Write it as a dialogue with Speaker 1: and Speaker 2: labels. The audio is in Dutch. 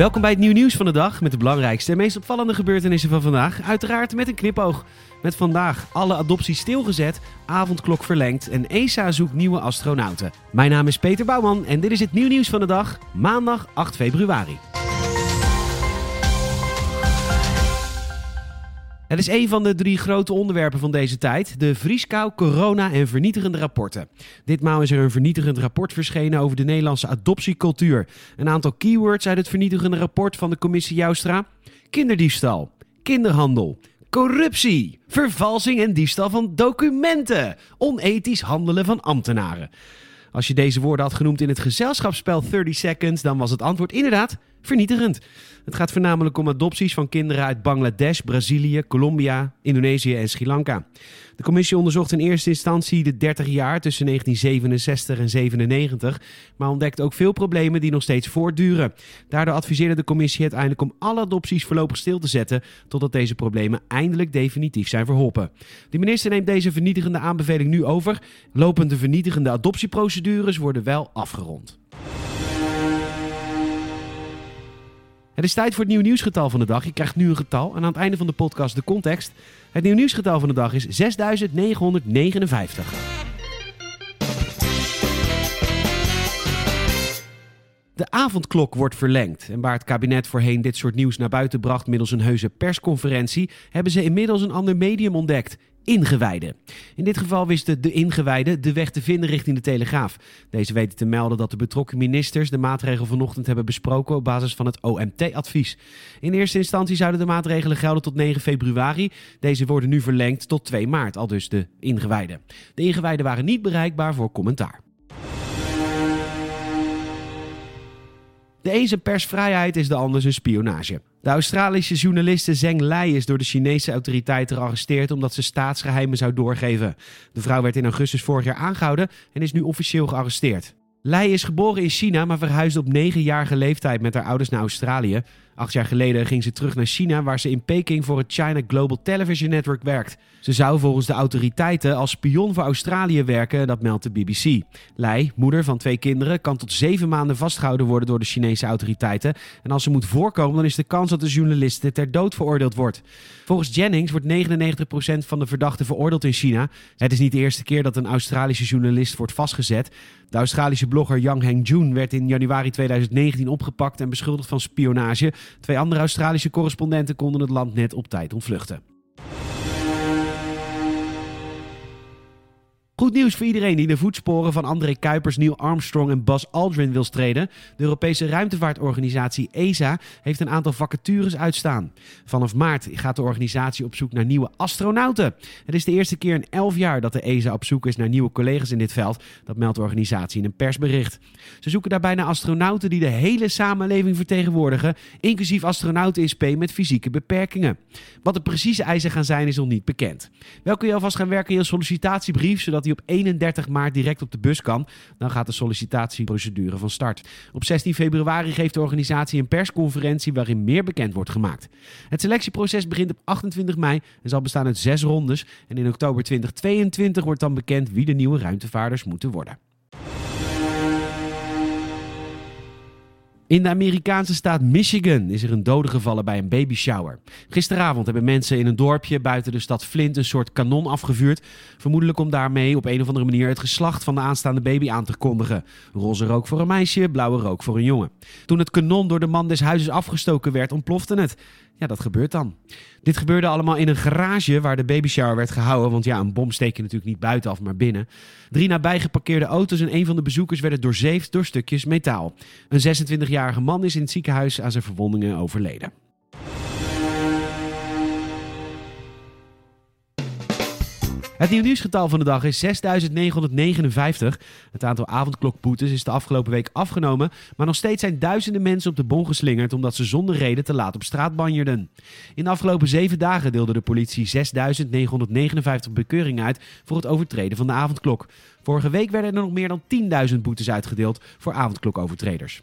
Speaker 1: Welkom bij het nieuw nieuws van de dag met de belangrijkste en meest opvallende gebeurtenissen van vandaag. Uiteraard met een knipoog. Met vandaag alle adopties stilgezet, avondklok verlengd en ESA zoekt nieuwe astronauten. Mijn naam is Peter Bouwman en dit is het nieuw nieuws van de dag, maandag 8 februari. Het is een van de drie grote onderwerpen van deze tijd: de vrieskou, corona en vernietigende rapporten. Ditmaal is er een vernietigend rapport verschenen over de Nederlandse adoptiecultuur. Een aantal keywords uit het vernietigende rapport van de commissie Joustra: kinderdiefstal, kinderhandel, corruptie, vervalsing en diefstal van documenten, onethisch handelen van ambtenaren. Als je deze woorden had genoemd in het gezelschapsspel 30 Seconds, dan was het antwoord inderdaad vernietigend. Het gaat voornamelijk om adopties van kinderen uit Bangladesh, Brazilië, Colombia, Indonesië en Sri Lanka. De commissie onderzocht in eerste instantie de 30 jaar tussen 1967 en 97, maar ontdekte ook veel problemen die nog steeds voortduren. Daardoor adviseerde de commissie uiteindelijk om alle adopties voorlopig stil te zetten, totdat deze problemen eindelijk definitief zijn verholpen. De minister neemt deze vernietigende aanbeveling nu over. Lopende vernietigende adoptieprocedures worden wel afgerond. Het is tijd voor het nieuw nieuwsgetal van de dag. Je krijgt nu een getal en aan het einde van de podcast de context. Het nieuw nieuwsgetal van de dag is 6959. De avondklok wordt verlengd. En waar het kabinet voorheen dit soort nieuws naar buiten bracht middels een heuse persconferentie, hebben ze inmiddels een ander medium ontdekt ingewijden. In dit geval wisten de ingewijden de weg te vinden richting de Telegraaf. Deze weten te melden dat de betrokken ministers de maatregel vanochtend hebben besproken op basis van het OMT-advies. In eerste instantie zouden de maatregelen gelden tot 9 februari. Deze worden nu verlengd tot 2 maart, al dus de ingewijden. De ingewijden waren niet bereikbaar voor commentaar. De een zijn persvrijheid is de ander zijn spionage. De Australische journaliste Zeng Lei is door de Chinese autoriteiten gearresteerd omdat ze staatsgeheimen zou doorgeven. De vrouw werd in augustus vorig jaar aangehouden en is nu officieel gearresteerd. Lei is geboren in China, maar verhuisde op negenjarige leeftijd met haar ouders naar Australië. Acht jaar geleden ging ze terug naar China, waar ze in Peking voor het China Global Television Network werkt. Ze zou volgens de autoriteiten als spion voor Australië werken, dat meldt de BBC. Lei, moeder van twee kinderen, kan tot zeven maanden vastgehouden worden door de Chinese autoriteiten. En als ze moet voorkomen, dan is de kans dat de journaliste ter dood veroordeeld wordt. Volgens Jennings wordt 99% van de verdachten veroordeeld in China. Het is niet de eerste keer dat een Australische journalist wordt vastgezet. De Australische blogger Yang Hengjun werd in januari 2019 opgepakt en beschuldigd van spionage. Twee andere Australische correspondenten konden het land net op tijd ontvluchten. Goed nieuws voor iedereen die de voetsporen van André Kuipers, Neil Armstrong en Buzz Aldrin wil streden. De Europese ruimtevaartorganisatie ESA heeft een aantal vacatures uitstaan. Vanaf maart gaat de organisatie op zoek naar nieuwe astronauten. Het is de eerste keer in elf jaar dat de ESA op zoek is naar nieuwe collega's in dit veld. Dat meldt de organisatie in een persbericht. Ze zoeken daarbij naar astronauten die de hele samenleving vertegenwoordigen, inclusief astronauten in spe met fysieke beperkingen. Wat de precieze eisen gaan zijn is nog niet bekend. Wel kun je alvast gaan werken in je sollicitatiebrief, zodat op 31 maart direct op de bus kan. Dan gaat de sollicitatieprocedure van start. Op 16 februari geeft de organisatie een persconferentie waarin meer bekend wordt gemaakt. Het selectieproces begint op 28 mei en zal bestaan uit zes rondes. En in oktober 2022 wordt dan bekend wie de nieuwe ruimtevaarders moeten worden. In de Amerikaanse staat Michigan is er een dode gevallen bij een babyshower. Gisteravond hebben mensen in een dorpje buiten de stad Flint een soort kanon afgevuurd. Vermoedelijk om daarmee op een of andere manier het geslacht van de aanstaande baby aan te kondigen. Roze rook voor een meisje, blauwe rook voor een jongen. Toen het kanon door de man des huizes afgestoken werd, ontplofte het. Ja, dat gebeurt dan. Dit gebeurde allemaal in een garage waar de babyshower werd gehouden. Want ja, een bom steek je natuurlijk niet buitenaf, maar binnen. Drie nabij geparkeerde auto's en een van de bezoekers werden doorzeefd door stukjes metaal. Een 26-jarige man is in het ziekenhuis aan zijn verwondingen overleden. Het nieuw nieuwsgetal van de dag is 6959. Het aantal avondklokboetes is de afgelopen week afgenomen, maar nog steeds zijn duizenden mensen op de bon geslingerd omdat ze zonder reden te laat op straat banjerden. In de afgelopen zeven dagen deelde de politie 6959 bekeuringen uit voor het overtreden van de avondklok. Vorige week werden er nog meer dan 10.000 boetes uitgedeeld voor avondklokovertreders.